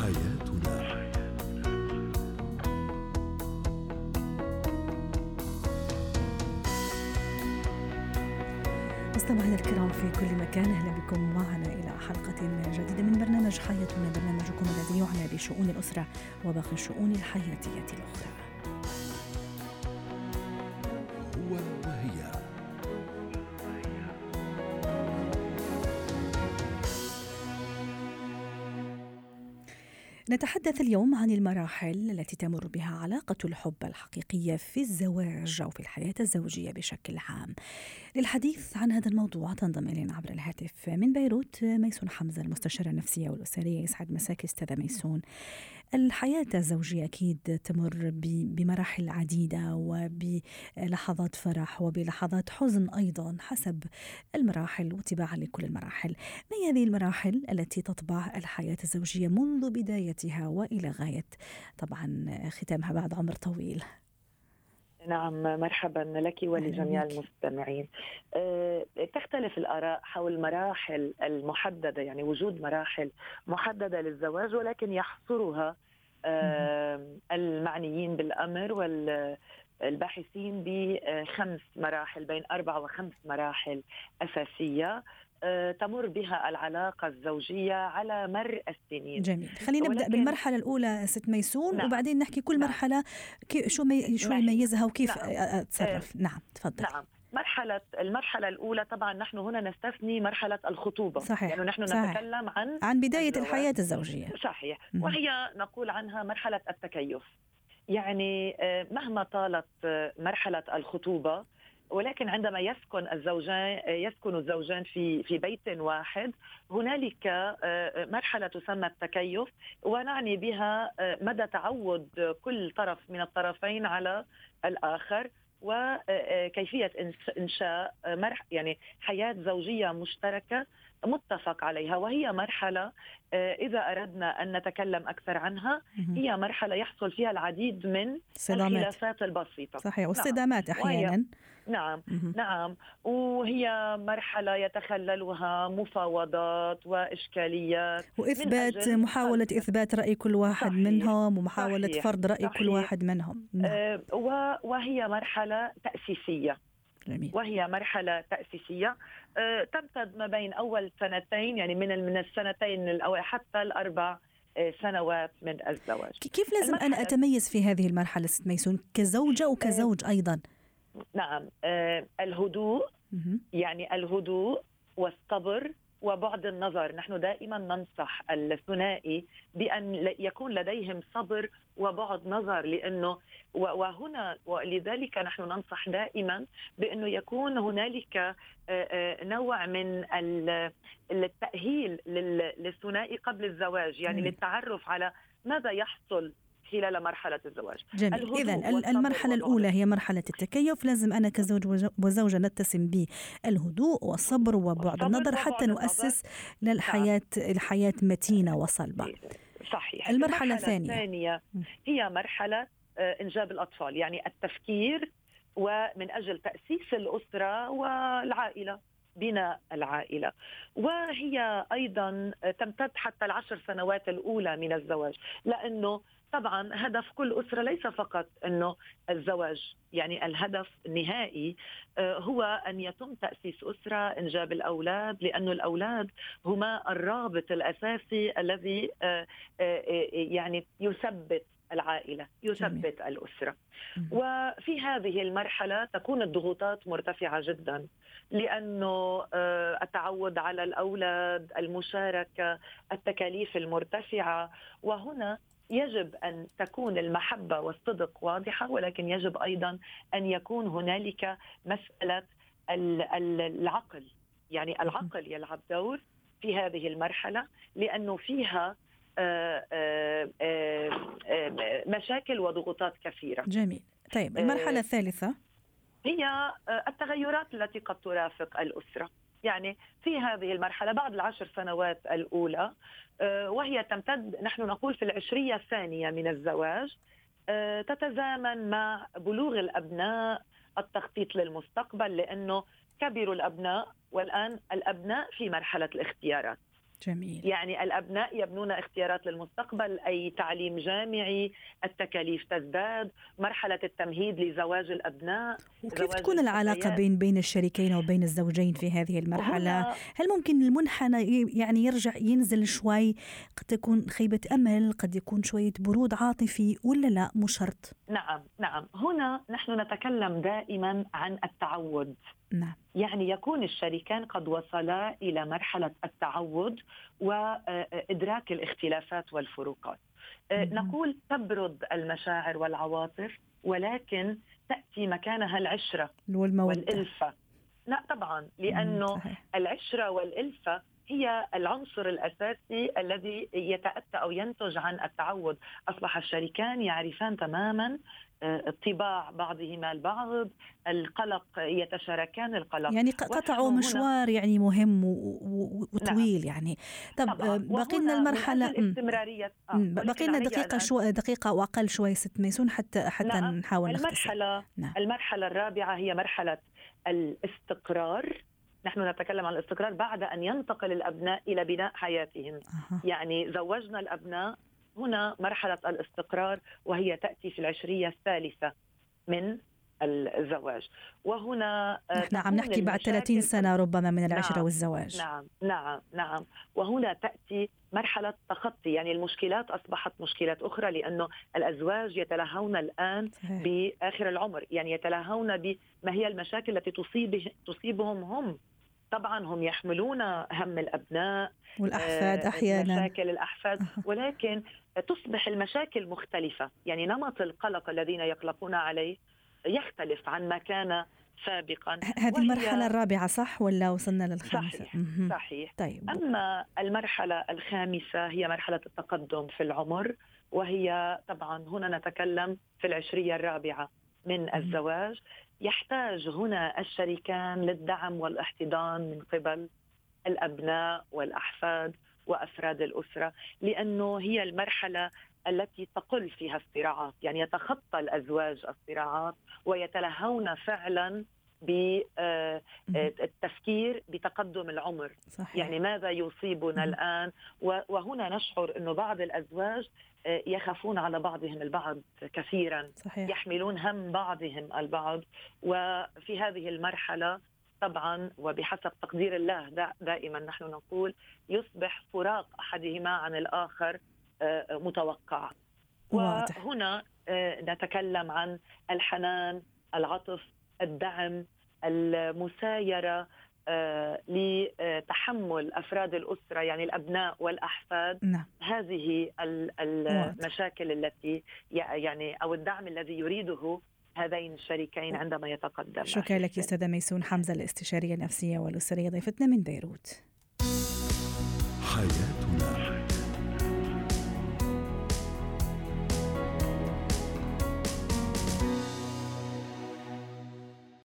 حياتنا مستمعينا الكرام في كل مكان أهلا بكم معنا إلى حلقة جديدة من برنامج حياتنا برنامجكم الذي يعنى بشؤون الأسرة وباقي الشؤون الحياتية الأخرى. نتحدث اليوم عن المراحل التي تمر بها علاقة الحب الحقيقية في الزواج أو في الحياة الزوجية بشكل عام. للحديث عن هذا الموضوع تنضم إلينا عبر الهاتف من بيروت ميسون حمزة المستشارة النفسية والأسرية يسعد مساك أستاذة ميسون. الحياة الزوجية أكيد تمر بمراحل عديدة وبلحظات فرح وبلحظات حزن أيضا حسب المراحل واتباعا لكل المراحل. ما هي هذه المراحل التي تطبع الحياة الزوجية منذ بدايتها وإلى غاية؟ طبعا ختامها بعد عمر طويل. نعم مرحبا لك ولجميع المستمعين. أه تختلف الآراء حول المراحل المحددة يعني وجود مراحل محددة للزواج ولكن يحصرها أه المعنيين بالأمر والباحثين بخمس مراحل بين أربع وخمس مراحل أساسية. آه، تمر بها العلاقة الزوجية على مر السنين. جميل. خلينا نبدأ بالمرحلة الأولى ست ميسون نعم. وبعدين نحكي كل نعم. مرحلة شو مي شو يميزها وكيف نعم. أتصرف. نعم تفضل. نعم. مرحلة المرحلة الأولى طبعا نحن هنا نستثني مرحلة الخطوبة. صحيح. يعني نحن صحيح. نتكلم عن عن بداية الزواج. الحياة الزوجية. صحيح. وهي نقول عنها مرحلة التكيف. يعني آه، مهما طالت آه، مرحلة الخطوبة ولكن عندما يسكن الزوجان يسكن الزوجان في في بيت واحد هنالك آه، مرحلة تسمى التكيف ونعني بها آه، مدى تعود كل طرف من الطرفين على الآخر وكيفيه إنشاء مرح يعني حياة زوجية مشتركة متفق عليها وهي مرحلة آه، إذا أردنا أن نتكلم أكثر عنها هي مرحلة يحصل فيها العديد من صدامات. الخلافات البسيطة صحيح والصدامات نعم. أحيانا نعم نعم وهي مرحلة يتخللها مفاوضات وإشكاليات وإثبات محاولة إثبات رأي كل واحد صحيح. منهم ومحاولة صحيح. فرض رأي صحيح. كل واحد منهم نعم. آه وهي مرحلة تأسيسية جميل. وهي مرحلة تأسيسية. أه تمتد ما بين أول سنتين يعني من من السنتين الأول حتى الأربع آه، سنوات من الزواج. كيف لازم أنا أتميز في هذه المرحلة ست ميسون؟ كزوجة وكزوج أيضا؟ نعم. أه الهدوء يعني الهدوء والصبر وبعد النظر نحن دائما ننصح الثنائي بأن يكون لديهم صبر وبعد نظر لأنه وهنا ولذلك نحن ننصح دائما بأنه يكون هنالك نوع من التأهيل للثنائي قبل الزواج يعني للتعرف على ماذا يحصل خلال مرحلة الزواج. جميل. إذا المرحلة الأولى هي مرحلة التكيف. لازم أنا كزوج وزوجة نتسم بالهدوء والصبر وبعد النظر حتى نؤسس للحياة الحياة متينة وصلبة. صحيح. المرحلة الثانية. الثانية هي مرحلة آه، إنجاب الأطفال يعني التفكير ومن أجل تأسيس الأسرة والعائلة. بناء العائلة. وهي أيضا تمتد حتى العشر سنوات الأولى من الزواج لأنه طبعا هدف كل أسرة ليس فقط إنه الزواج يعني الهدف النهائي آه، هو أن يتم تأسيس أسرة إنجاب الأولاد لأنه الأولاد هما الرابط الأساسي الذي آه، آه، يعني يثبت العائلة يثبت جميل. الاسره وفي هذه المرحلة تكون الضغوطات مرتفعة جدا لأنه التعود على الأولاد المشاركة التكاليف المرتفعة. وهنا يجب أن تكون المحبة والصدق واضحة ولكن يجب أيضا أن يكون هنالك مسألة العقل. يعني العقل يلعب دور في هذه المرحلة لأنه فيها آه، آه، آه، مشاكل وضغوطات كثيرة. جميل، طيب المرحلة الثالثة هي التغيرات التي قد ترافق الأسرة. يعني في هذه المرحلة بعد العشر سنوات الأولى آه، وهي تمتد نحن نقول في العشرية الثانية من الزواج آه، تتزامن مع بلوغ الأبناء التخطيط للمستقبل لأنه كبروا الأبناء والآن الأبناء في مرحلة الاختيارات جميل. يعني الأبناء يبنون اختيارات للمستقبل أي تعليم جامعي التكاليف تزداد مرحلة التمهيد لزواج الأبناء وكيف تكون العلاقة بين بين الشريكين وبين الزوجين في هذه المرحلة؟ هل ممكن المنحنى يعني يرجع ينزل شوي؟ قد تكون خيبة أمل قد يكون شوية برود عاطفي ولا لا؟ مو شرط. نعم نعم. هنا نحن نتكلم دائما عن التعود. نعم. يعني يكون الشريكان قد وصلا إلى مرحلة التعود وإدراك الاختلافات والفروقات. نقول تبرد المشاعر والعواطف ولكن تأتي مكانها العشرة والمودة. والإلفة. لا طبعا لأنه العشرة والإلفة هي العنصر الأساسي الذي يتأتى أو ينتج عن التعود، أصبح الشريكان يعرفان تماما طباع بعضهما البعض القلق يتشاركان القلق يعني قطعوا مشوار يعني مهم وطويل نعم. يعني طب بقي لنا المرحلة الاستمرارية آه. بقي لنا دقيقة شو دقيقة واقل شوي ست ميسون حتى حتى نعم. نحاول المرحلة نعم. المرحلة الرابعة هي مرحلة الاستقرار نحن نتكلم عن الاستقرار بعد أن ينتقل الأبناء إلى بناء حياتهم. يعني زوجنا الأبناء هنا مرحلة الاستقرار وهي تأتي في العشرية الثالثة من الزواج. وهنا نحن عم نحكي بعد 30 سنة ربما من العشرة نعم والزواج. نعم نعم نعم. وهنا تأتي مرحلة تخطي يعني المشكلات أصبحت مشكلات أخرى لأنه الأزواج يتلهون الآن صحيح. بآخر العمر. يعني يتلهون بما هي المشاكل التي تصيب تصيبهم هم. طبعا هم يحملون هم الأبناء والأحفاد أحيانا. مشاكل الأحفاد ولكن تصبح المشاكل مختلفة. يعني نمط القلق الذين يقلقون عليه يختلف عن ما كان سابقا. هذه المرحلة الرابعة صح ولا وصلنا للخامسة؟ صحيح صحيح. طيب. أما المرحلة الخامسة هي مرحلة التقدم في العمر وهي طبعا هنا نتكلم في العشرية الرابعة. من الزواج يحتاج هنا الشريكان للدعم والاحتضان من قبل الأبناء والأحفاد وأفراد الأسرة لأنه هي المرحلة التي تقل فيها الصراعات يعني يتخطى الأزواج الصراعات ويتلهون فعلا بالتفكير بتقدم العمر. صحيح. يعني ماذا يصيبنا الآن؟ وهنا نشعر أنه بعض الأزواج يخافون على بعضهم البعض كثيرا. صحيح. يحملون هم بعضهم البعض. وفي هذه المرحلة طبعا وبحسب تقدير الله دائما نحن نقول يصبح فراق أحدهما عن الآخر متوقع. وهنا نتكلم عن الحنان العطف الدعم المسايرة آه لتحمل أفراد الأسرة يعني الأبناء والأحفاد. نعم. هذه المشاكل التي يعني أو الدعم الذي يريده هذين الشريكين عندما يتقدم. شكرا لك أستاذة ميسون. حمزة الاستشارية النفسية والأسرية ضيفتنا من بيروت. حياتنا.